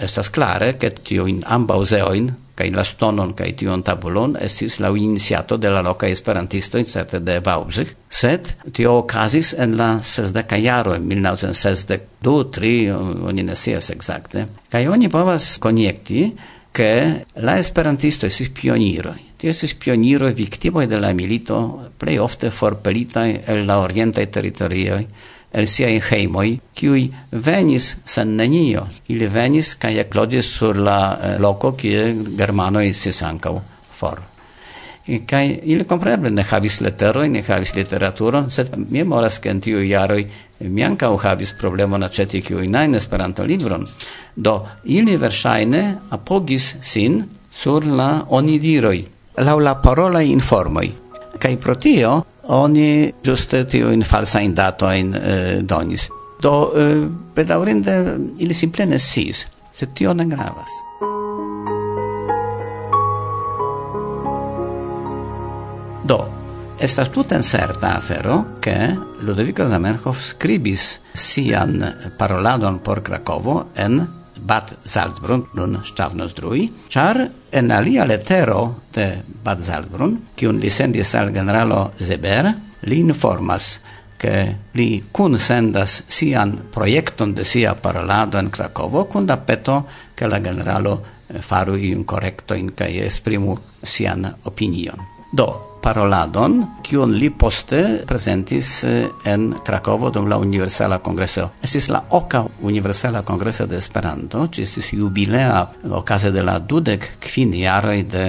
Estas clare, che tio in ambau zeoin, ca la stonon ca tion tabulon, estis la iniciato de la loca esperantisto in certe de Vaubzig, sed tio okazis en la sesdeca jaro, in 1962, 3, oni ne sias exacte, kaj oni povas konjekti ke la esperantisto estis pioniro Tio estis pioniro viktimoj de la milito, plej ofte forpelitaj el la orientaj teritorioj, el siaj heimoi, kiuj venis sen nenio. Ili venis kaj eklodis sur la eh, loco kie germanoi sis ancau for. Kai ili kompreneble ne havis leteroj, ne havis literaturon, sed memoras ke en tiuj jaroj mi ankaŭ havis problemon aĉeti kiujn Esperanto libron. Do ili versaine apogis sin sur la onidiroi laŭ la parola informoi kai pro tio oni giuste in falsain dato eh, donis. Do eh, pedaurinde ili simple ne sis se tio ne gravas. Do, estas tute certa afero che Ludovico Zamenhof scribis sian paroladon por Krakovo en Bad Salzbrunn, nun Stavnosdrui, char en alia letero de Bad Salzbrunn, kiun li sendis al generalo Zeber, li informas che li kun sendas sian projekton de sia parolado en Krakovo kun da peto che la generalo eh, faru iun correcto in kai esprimu sian opinion. Do, paroladon, kiun li poste presentis eh, en Krakovo dum la Universala Kongreso. Estis la oka Universala Kongreso de Esperanto, ĝi estis jubilea okaze de la dudek kvin jaroj de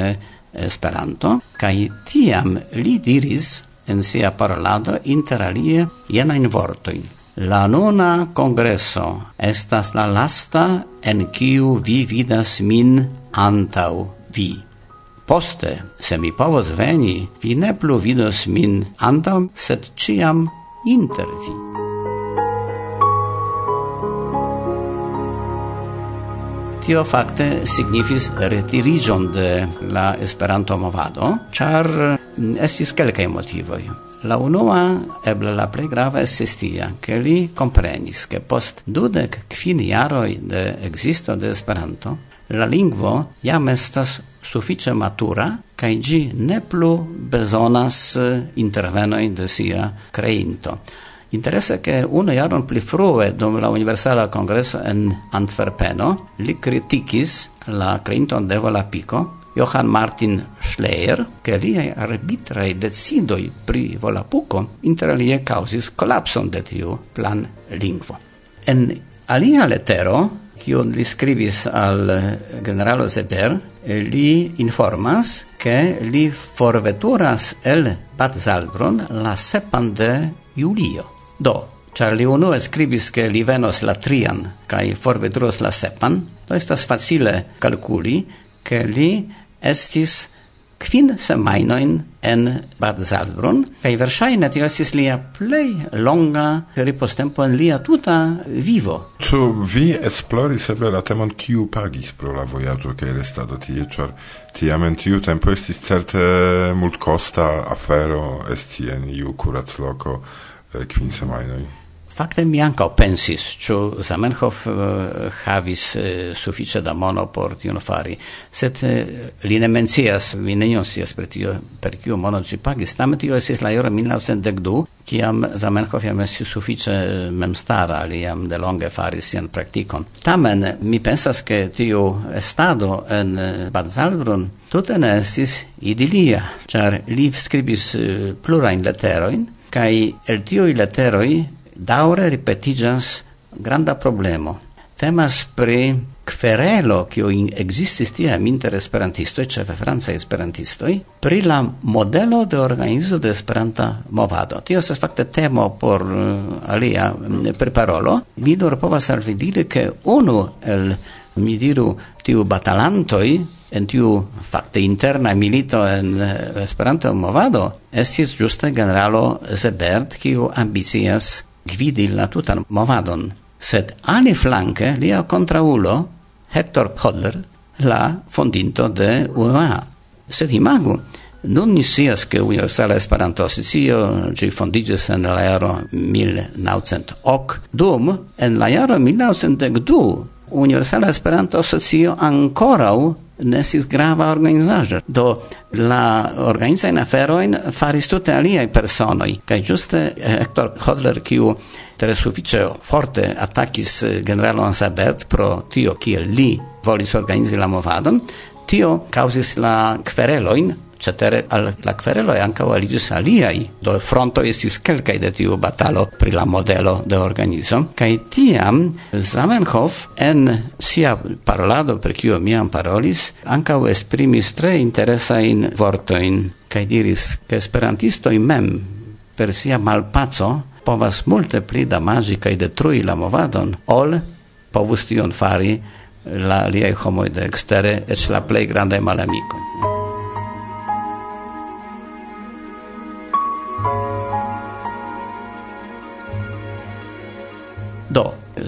Esperanto, kaj tiam li diris en sia parolado interalie jenajn vortojn. La nona congresso estas la lasta en kiu vi vidas min antau vi. Poste, se mi povos veni, vi ne plu vidos min antam, sed ciam inter vi. tio fakte signifis retirigion de la Esperanto movado, char estis kelkaj motivoj. La unua, eble la plej grava estis tia, ke li komprenis, ke post dudek kvin jaroj de ekzisto de Esperanto, la lingvo jam estas suffice matura cae gi ne plu bezonas eh, intervenoi de sia creinto. Interesse che uno jaron pli frue dum la Universala Congresso en Antwerpeno li criticis la creinton de Volapico Johann Martin Schleyer, che li arbitrae decidoi pri Volapuco inter alie causis collapson de tiu plan lingvo. En alia letero kion li scribis al eh, generalo Zeper, eh, li informas che li forveturas el Bad Zalbrun la sepan de julio. Do, char li unue skribis che li venos la trian kaj forveturos la sepan, do estas facile calculi che li estis quin semainoin en Bad Salzbrunn, kai versaine tio estis lia plei longa ripostempo en lia tuta vivo. Ĉu vi esploris eble la temon kiu pagis pro la vojaĝo kaj restado tie, ĉar tiam en tiu tempo estis certe multkosta afero esti en iu kuracloko kvin eh, semajnoj? Fakte mi ankaŭ pensis, ĉu Zamenhof uh, havis uh, sufiĉe da mono por tion fari, sed uh, li ne mencias, mi nenion scias per tio, per kiu mono ĝi pagis. Tamen tio estis la jaro 1912, kiam Zamenhof jam estis sufiĉe memstara, li jam delonge faris sian praktikon. Tamen mi pensas, ke tiu estado en Bad Zalbrun tute ne estis idilia, ĉar li skribis uh, plurajn leterojn, kaj el tiuj leteroj daure ripetigas granda problemo. Temas pri querelo kio in existis tiam inter esperantistoi, cefe francaj esperantistoj, pri la modelo de organizo de Esperanta movado. Tio se fakte temo por uh, alia mm, preparolo. Mi nur povas alvidiri ke unu el mi diru tiu batalantoj en tiu fakte interna milito en eh, Esperanto movado estis juste generalo Zebert kiu ambicias gvidi la tutan movadon, sed ali flanke lia contraulo, Hector Podler, la fondinto de UEA. Sed imagu, nun ni sias che Universala Esperanto Asocio gi fondigis en la jaro ok, dum en la jaro 1902 Universala Esperanto Asocio ancora ne grava organizaĵo. Do la organizajn aferojn faris tute aliaj personoj. Kaj ĝuste eh, Hector Hodler kiu tre sufiĉe forte atakis eh, generalon Sabert pro tio kiel li volis organizi la movadon tio causis la quereloin cetere al la quereloi ancao aligis aliai, do fronto estis quelcae de tiu batalo pri la modelo de organizo, cae tiam Zamenhof en sia parlado, per kiu miam parolis, ancao esprimis tre interesain vortoin, cae diris, che esperantistoi mem, per sia malpaco, povas multe pli damagi cae detrui la movadon, ol povus tion fari la liaj homoj de extere, eĉ la plej grande malamikoj.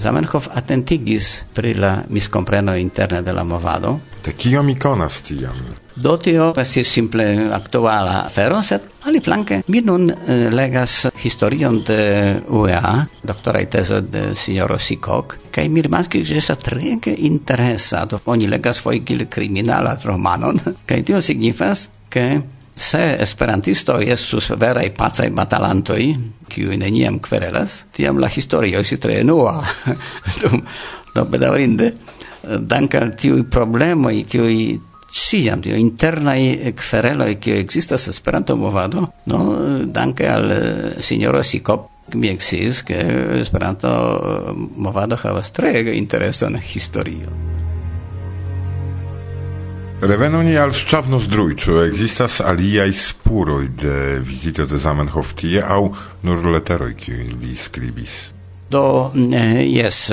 Zamenhof atentigis pri la miskompreno interne de la movado. De kio mi konas tiam? Do tio estis simple aktuala afero, sed ali flanke mi nun eh, legas historion de UEA, doktoraj tezo de signoro Sikok, kaj mi rimaskis, že estas treege interesa, do oni legas foigil kriminala romanon, kaj tio signifas, ke Se esperantisto estus verai pacai batalantoi, kiu neniam querelas, tiam la historio si tre nua. Dum, do bedaurinde, dank tiui problemoi, kiui ciam, tio internai quereloi, kiu existas esperanto movado, no, danke al eh, signoro Sikop, mi exis, ke esperanto eh, movado havas tre interesan historio. Revenoni al Schavnusdrujczu existas aliaj spuroj de vizito de Zamenhof tie aŭ nur leteroj kiujn li skribis. Do e, jes,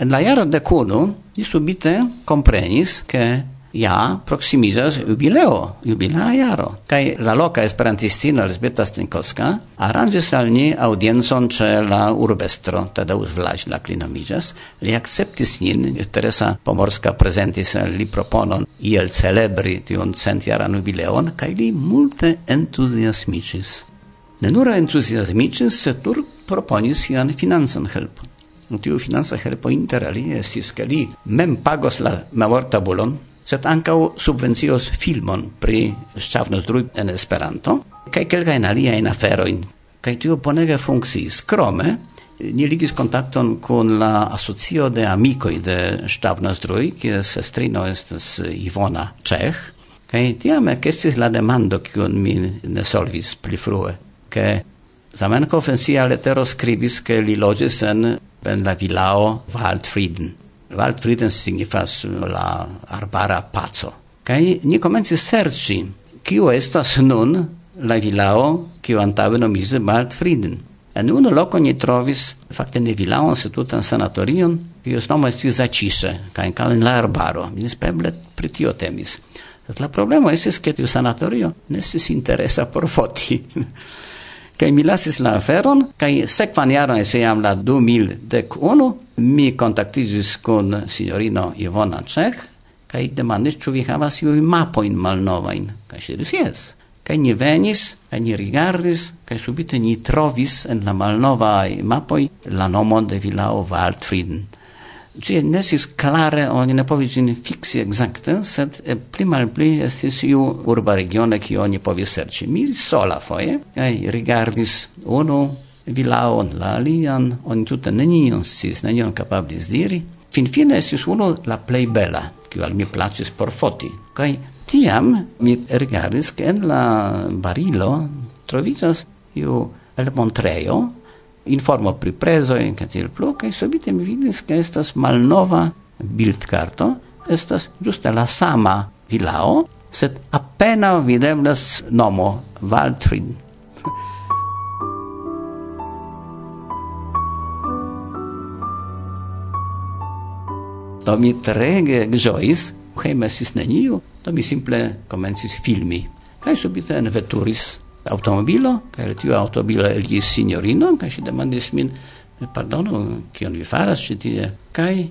la e, jaro de kuno li subite komprenis ke ja proximizas jubileo, jubilea jaro. Kaj la loka esperantistino Elżbieta Stinkowska aranżis al ni audiencon ce la urbestro Tadeusz Vlaźla klinomidzas. Li akceptis nin, Teresa Pomorska prezentis li proponon iel celebri tiun centjaran jubileon, kaj li multe entuziasmicis. Ne nur entuziasmicis, sed nur proponis sian financan helpon. Tiu financa helpo inter alie estis, ke li mem pagos la memortabulon, sed ancau subvencios filmon pri Ŝafnosdruj en Esperanto kaj kelkajn aliajn aferoin. Kaj tio bonege funkciis. Krome ni ligis kontakton kun la asocio de amikoj de Ŝafnosdruj, kies estrino estas Ivona Czech. Kaj tiam ekestis la demando, kiun mi ne solvis pli frue, ke Zamenhof en sia letero skribis, ke li loĝis en en la vilao Waldfrieden. Waldfrieden signifas mm, la arbara paco. Kai ni komenci serci, kiu estas nun la vilao, kiu antave nomiĝis Waldfrieden. En unu loko ni trovis fakte ne vilaon, se tutan sanatorion, kiu nomo estis zacise, kai ankaŭ in la arbaro. Mi speble pri tio temis. Sed la problemo estis, ke tiu sanatorio ne interesa por foti. kai mi lasis la aferon, kai sekvan jaron, se la 2011, mi kontaktiĝis con signorino Ivona Czech kaj demandis ĉu vi havas iujn mapojn malnovajn? Kaj ŝi diris jes. Kaj ni venis kaj ni rigardis kaj subite ni trovis en la malnovaj mapoj la nomon de vilao Waldfrieden. Ĝi ne estis klare, oni ne povis ĝin fiksi ekzakte, sed pli malpli estis iu urba regiono, kiu oni povis serĉi. Mi sola foje kaj rigardis unu vilaon, la alian, oni tutte nenion sciis, nenion capablis diri. Finfine estis uno la plei bela, kiu al mi placis por foti. Kaj tiam mi rigardis, che en la barilo troviĝas iu elmontrejo, informo pri preso in catil plu, kaj subite mi vidis, che estas malnova bildkarto, estas giusta la sama vilao, sed appena videblas nomo Valtrin. do mi trege gjois, hejme sis neniu, do mi simple komencis filmi. Kaj subite enveturis automobilo, kaj tiu automobilo eligis signorino, kaj si demandis min, pardonu, kion vi faras ĉi tie? Kaj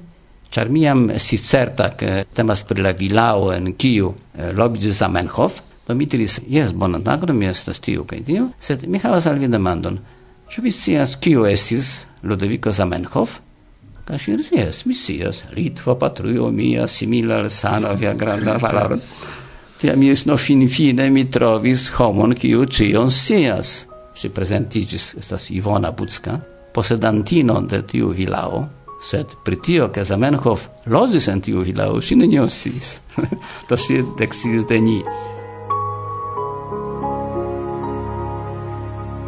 ĉar mi estis certa, ke temas pri la vilao en kiu eh, lobiĝis Zamenhof, do mi diris, jes, bonan tagon, mi estas tiu kaj tiu, sed mi havas al vi demandon. Ĉu vi scias, kiu estis Ludovico Zamenhof? Kaŝir, jes, mi scias, Litva patrujo mia simila al Sanavia granda valoro. Tiam jes no finfine mi trovis homon kiu ĉion sias. Si prezentiĝis, estas Ivona Bucka, posedantino de tiu vilao, sed pri tio ke Zamenhof loĝis en tiu vilao, si nenion sciis. to si dexis de ni.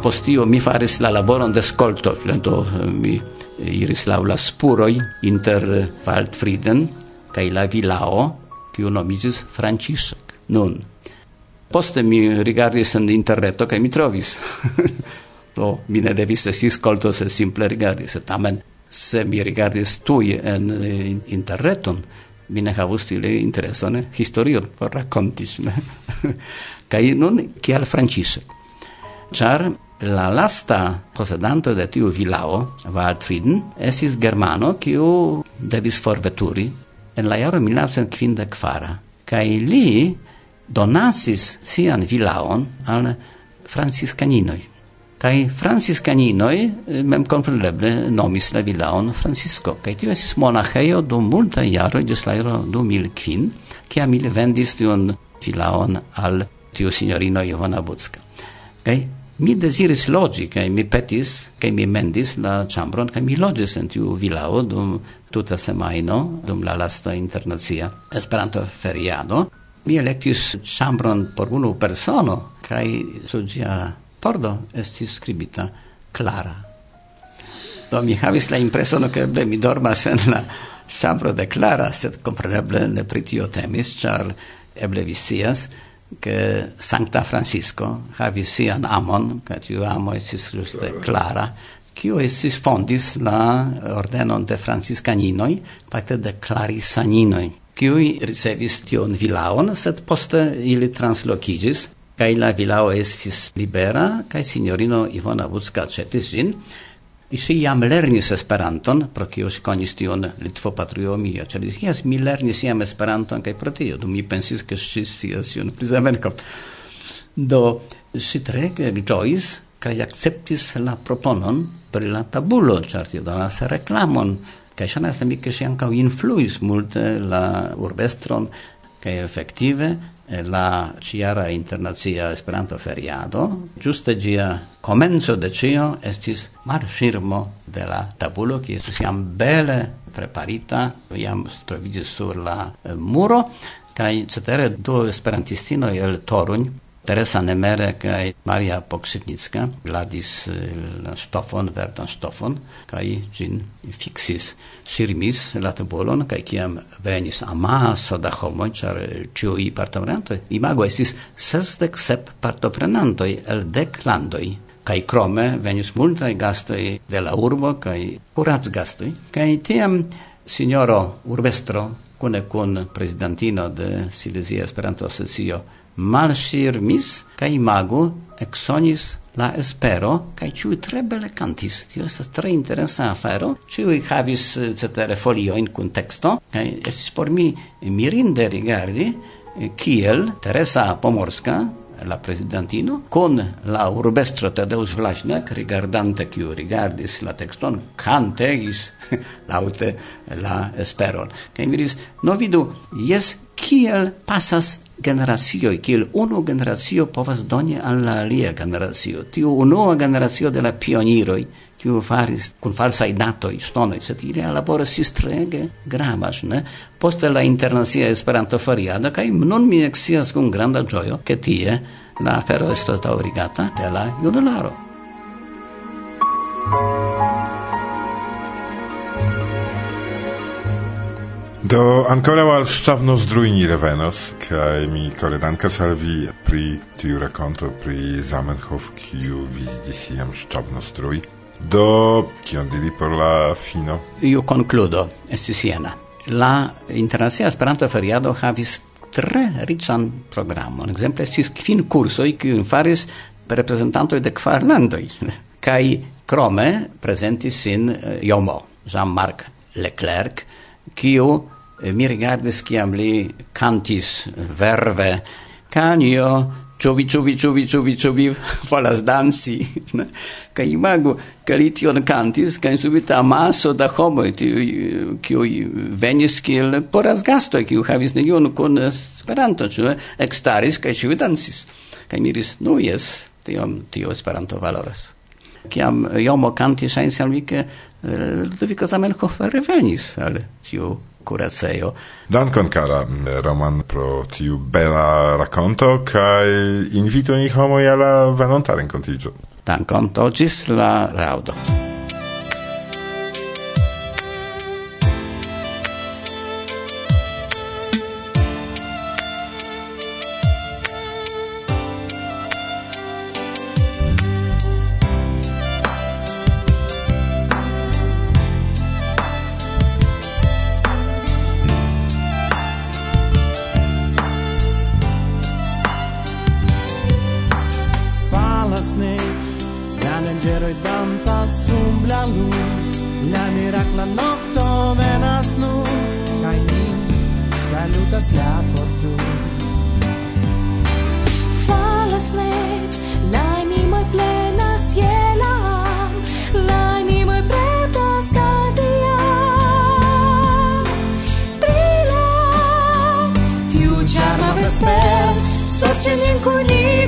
Postio mi faris la laboron de skolto, do mi iris laŭ la spuroi inter Waldfrieden kai la vilao, kiu nomigis Franciszek. Nun, poste mi rigardis en interreto kai mi trovis. Do, mi ne devis esi scolto se simple rigardis. Tamen, se mi rigardis tui en interreton, mi ne havus tile intereson historion por racontis. kai nun, kial Franciszek? Char, La lasta posedanto de tiu vilao, Waldfrieden, esis germano, kiu devis forveturi en la jaro 1954. Kai li donacis sian vilaon al franciskaninoj. Kai franciskaninoj eh, mem compreneble nomis la vilaon Francisco. Kaj tio estis monaĥejo dum multa jaro, gis la jaro 2005, kia mi vendis tiun vilaon al tiu signorino Ivona Bucka. Kaj mi desiris logi, kai mi petis, kai mi mendis la chambron, kai mi logis en tiu vilao dum tuta semaino, dum la lasta internazia Esperanto feriado. Mi electis chambron por unu persono, kai su gia pordo estis scribita Clara. Do mi havis la impresono che eble mi dormas en la chambro de Clara, sed compreneble ne pritio temis, char eble vi sias, che Sancta Francisco havis sian amon, che tiu amo esis juste clara, kiu esis fondis la ordenon de Franciscaninoi, fakte de Clarissaninoi, kiui ricevis tion vilaon, sed poste ili translocigis, kai la vilao estis libera, kai signorino Ivona Vucka cetis gin, Si jam lernis Esperanton, pro kio si konis tion Litvo-patriomio, ĉar jes, mi lernis jam Esperanton kaj pro tio, do mi pensis ke ŝi scias ion pri Zamenhof. Do si tre ĝojis kaj akceptis la proponon pri la tabulo, ĉar tio donas reklamon kaj ŝajnas al mi ke ŝi ankaŭ influis multe la urbestron kaj efektive la ciara internazia Esperanto feriado, giuste gia comenzo de cio estis marŝirmo de la tabulo, ki estis jam bele preparita, iam troviĝis sur la eh, muro, kaj cetere du esperantistino el Toruń Teresa Nemere kaj Maria Pokrzywnicka gladis eh, la stofon, verdan stofon, kaj gin fixis sirmis la tabulon, kaj kiam venis amaso da homoj, ĉar eh, ĉiuj partoprenantoj, imago esis sesdek sep partoprenantoj el dek landoj. Kaj krome venis multaj gastoj de la urbo kaj kurac gastoj, kaj tiam signoro urbestro cune kun presidentino de Silesia Esperanto Asocio malŝirmis kaj imagu eksonis la espero kaj ĉiuj tre bele cantis tio estas tre interesa afero. Ĉiuj havis eh, cetere folio in teksto kaj estis por mi mirinde rigardi eh, kiel Teresa Pomorska la presidentino, con la urbestro Tadeusz Vlaśnek, rigardante kiu rigardis la texton, cantegis laute la esperon. Kaj mi diris, no vidu, jes kiel pasas generacioj, kiel unu generacio povas doni al la alia generacio. Tiu unua generacio de la pioniroj, kiu faris kun falsaj datoj, ŝtonoj, sed ili laboras sistrege gravas, ne? Poste la internacia Esperanto-fariado kaj nun mi ekscias kun granda ĝojo, ke tie la afero estas daŭrigata de la junularo. Do ancora al stavno zdrujni revenos, kai mi koledanka salvi pri tiu rakonto pri Zamenhof, kiu vidis iam stavno zdruj, Do, kion diri por la fino? Io concludo, estis siena. La Internacia Esperanto Feriado havis tre rican programon. Exemple, estis kvin kursoi, kiujn faris representantoi de kvar landoi. Kai krome presentis sin eh, Jomo, Jean-Marc Leclerc, kiu eh, mi rigardis kiam li cantis verve Canio Ciovi, ciovi, ciovi, ciovi, ciovi, falas dansi. Kaj imagu, ke li tion kantis, kaj subita amaso da homoj, kiuj venis kiel poraz gastoj, kiu havis nenion kun Esperanto, ĉu eh? ekstaris kaj ĉiuj dansis. Kaj miris, nu jes, tiom tio Esperanto valoras. Kiam jomo kantis Heinz eh, Ludoviko Zamenhof revenis al tiu curaceo. Dankon cara mm, Roman pro tiu bela racconto kai invito ni homo alla venonta rencontigio. Dankon, do gis la raudo. 如果你。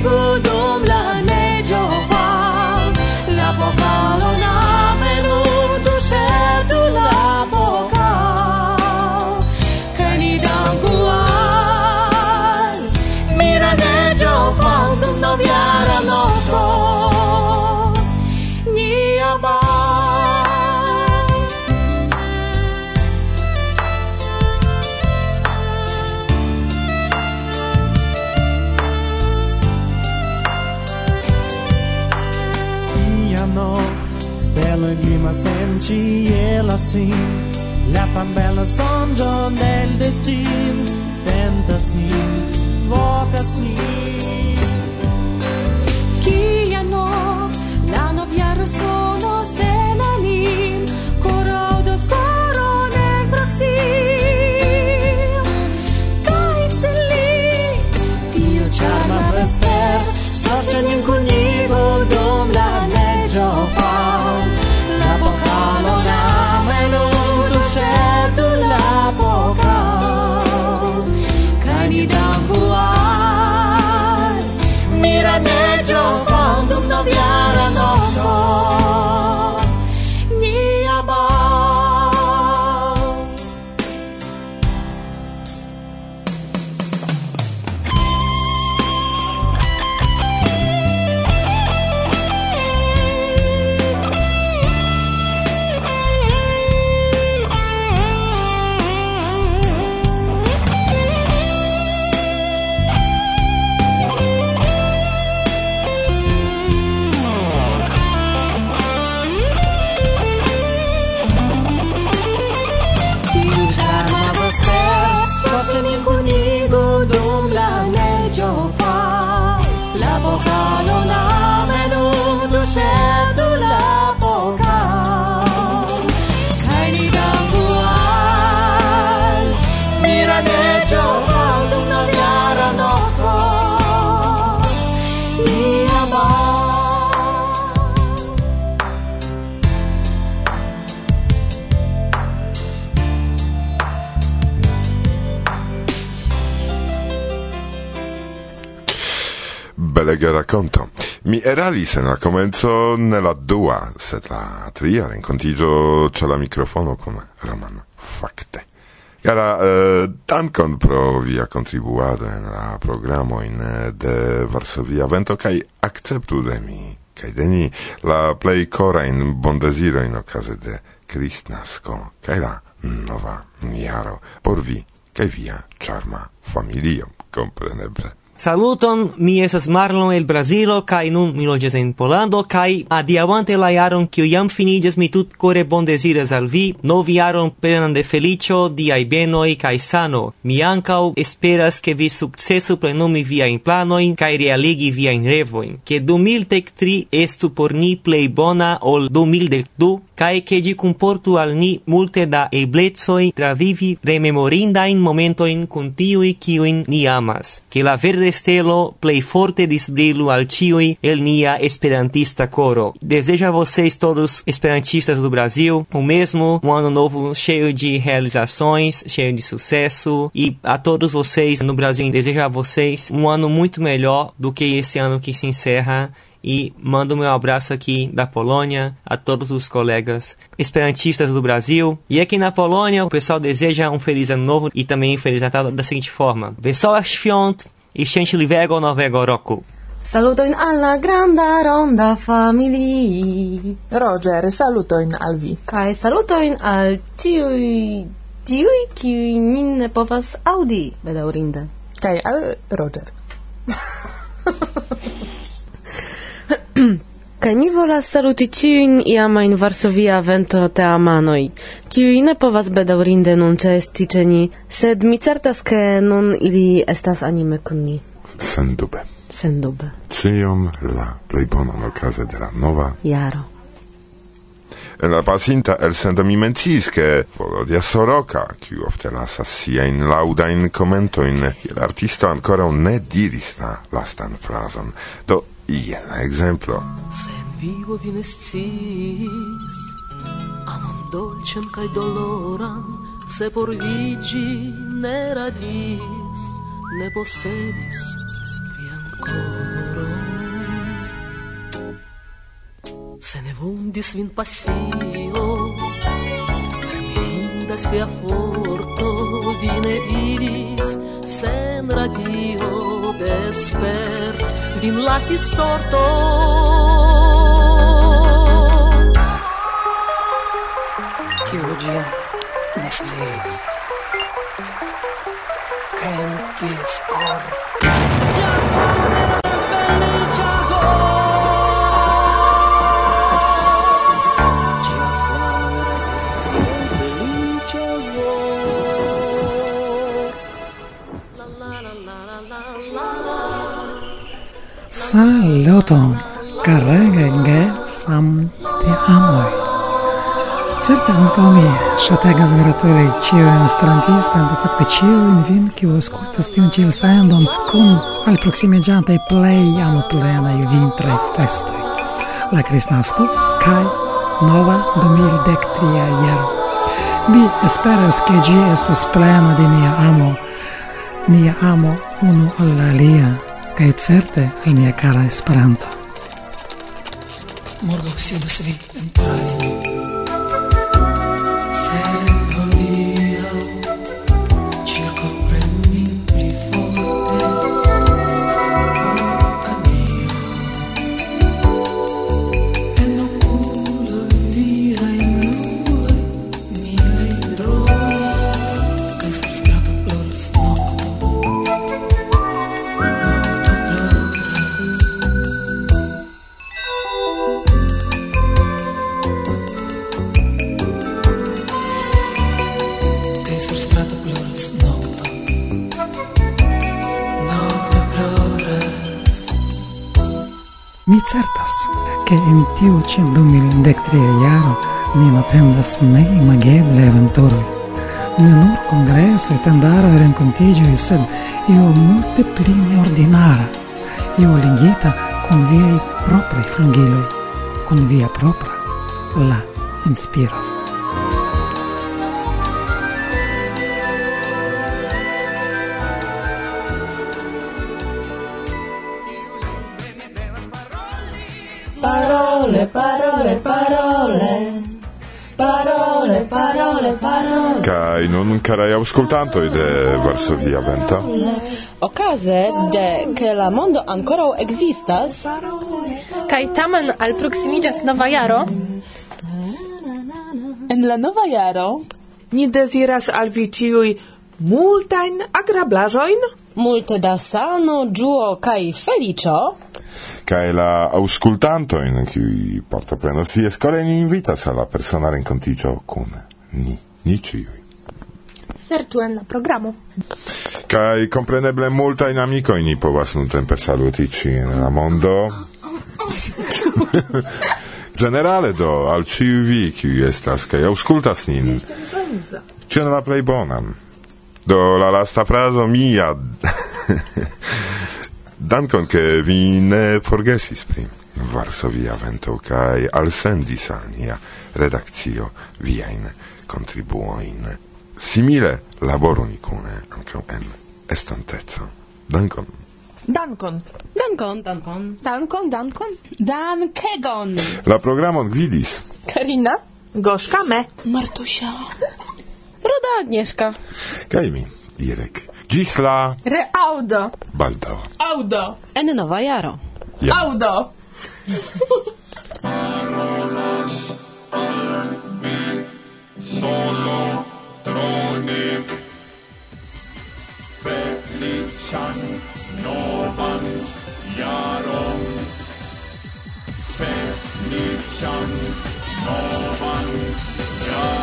ci ela sim La pambella sonĝo nel destin. Tentas mi vocas mi. renconto. Mi eralis en la comenzo nella dua, sed la tria rencontigio c'è la microfono con Romano. Fakte. Cara, eh, dankon pro via contribuado en la programo in eh, de Varsovia Vento, kai acceptu de mi, kai de ni la plei cora in bondesiro in ocase de Cristnasco, kai la nova miaro, por vi, kai via charma familio, compreneble. Saluton, mi esas Marlon el Brasilo, kai nun mi loges en Polando, kai adiavante la jaron kiu jam finiges, mi tutkore bondeziras al vi novi jaron plenan de felicio, diai benoi, kai sano. Mi ancau esperas ke vi successu plenumi viajn planoin, kai realigi viajn revoin. ke 2003 estu por ni plei bona ol 2002 cae che gi comportu al ni multe da eblezoi travivi rememorindain momentoin con tiui ciuin ni amas, che la verde verde stelo plei forte disbrilu al ciui el nia esperantista coro. Desejo a vocês todos esperantistas do Brasil o mesmo, um ano novo cheio de realizações, cheio de sucesso e a todos vocês no Brasil desejo a vocês um ano muito melhor do que esse ano que se encerra e mando meu abraço aqui da Polônia a todos os colegas esperantistas do Brasil. E aqui na Polônia, o pessoal deseja um feliz ano novo e também um feliz Natal da seguinte forma: Wesołych świąt i szczęśliwego nowego roku. Salutojn alla granda ronda familii. Roger, salutojn al vi. saluto in al tiui tiui kiuj nin ne povas audi bedaurinde. Kai al Roger. Kaj mi volas saluti ĉiujn iamajn Varsovia vento teamanoj, kiuj ne povas bedaŭrinde nun ĉeesti ĉe ni, sed mi certas, ke nun ili estas anime kun ni. Sendube. Sendube. Ĉiom la plej bonan okaze de la nova jaro. En la pasinta elsendo mi menciis, ke Volodia Soroka, kiu ofte lasas siajn laŭdajn komentojn, kiel artisto ankoraŭ ne diris la lastan frazon. Do Ien exemplo. Se vivo vi ne sciis, amon dolcen kaj doloran, se por vigi ne radis, ne posedis vian koron. Se ne vundis vin pasio, mirinda sia forto, vi ne vidis sen radio desper vin lasis sorto. Kiu ĝin ne sciis kaj en kies eston carrega ge sam te amoi. Certe ankaŭ mi ŝategas gratuli ĉiujn esperantistojn, de fakte ĉiujn vin, kiu aŭskultas tiun ĉi elsendon kun alproksimiĝantaj plej amoplenaj vintraj festoj. La Kristnasko kaj nova 2013 jaro. Mi esperas ke ĝi estos plena de nia amo, nia amo unu al la alia kaj certe al nia kara Esperanto. Morgaŭ sidos vi. Min atendas neimageble aventuroj, ne nur kongresoj, tendaroj, renkontiĝoj, sed io multe pli neordinara, io ligita kun viaj propraj flugiloj, kun via propra la inspiro. Kai non carai auscultanto de Varsovia Venta. Okaze de ke la mondo ankoraŭ ekzistas kaj tamen alproksimiĝas nova jaro. En la nova jaro ni deziras al vi ĉiuj multajn agrablaĵojn, multe da sano, ĝuo kaj feliĉo. Kaj la aŭskultantojn, kiuj partoprenos ties kore, ni invitas al la persona renkontiĝo kun ni ni ciui. Serĉu en la programo. Kaj kompreneble multaj amikoj ni povas nuntempe saluti ĉi en la mondo. Generale do al ĉiuj vi kiuj estas kaj aŭskultas nin. Ĉion la plej bonan. Do la lasta frazo mia. Dankon ke vi ne forgesis pri Varsovia vento kaj alsendis al nia redakcio viajn contribuo in simile lavoro nicune anche en estantezza. Dankon. Dankon. Dankon, dankon. Dankon, dankon. Dankegon. La programon gvidis. Karina. Goszka me. Martusia. Roda Agnieszka. Kajmi, Irek. Gisla. la... Reaudo. Baldao. Audo. En nova jaro. Ja. Audo. solo trone. Felician novan jaron. Felician novan jaron.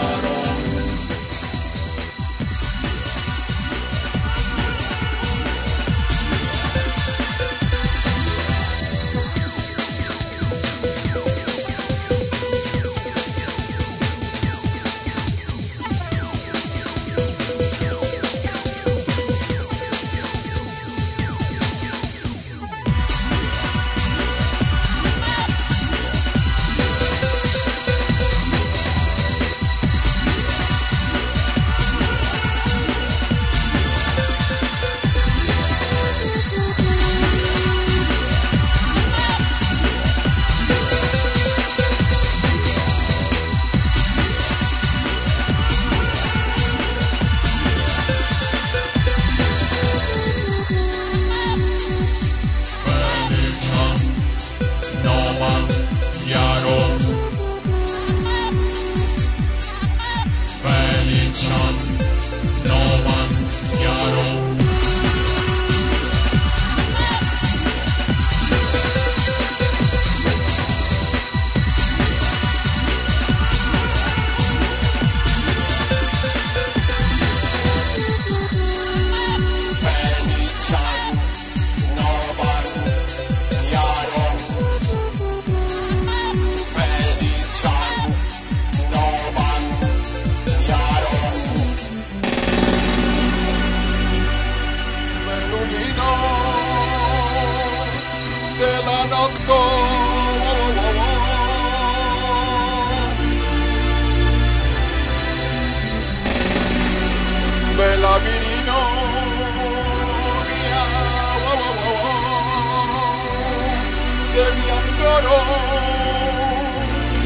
debían llorar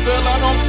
de la noche.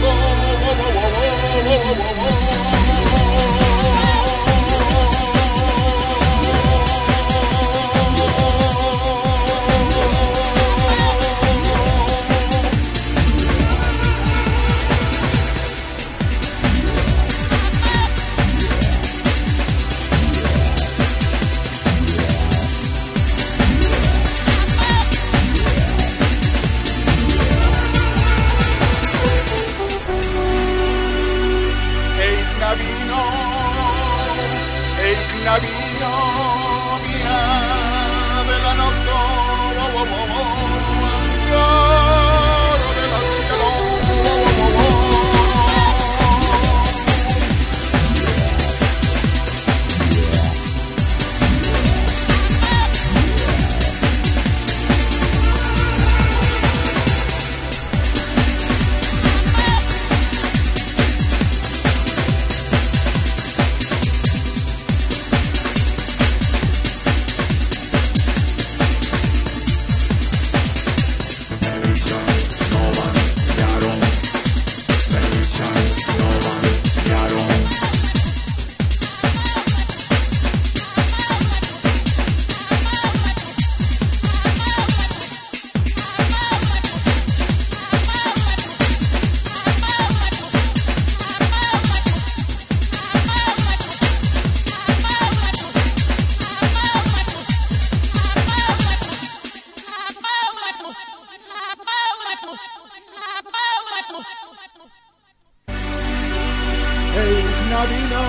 Magna vino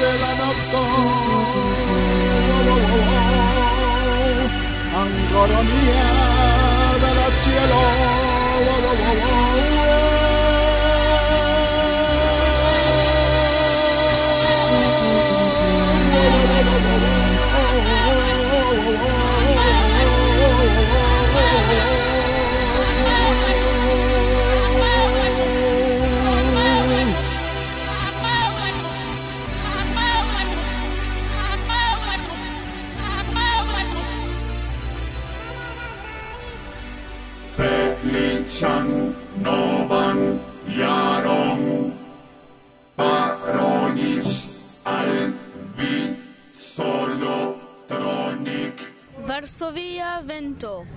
de la ancora mia dal cielo. Via Vento.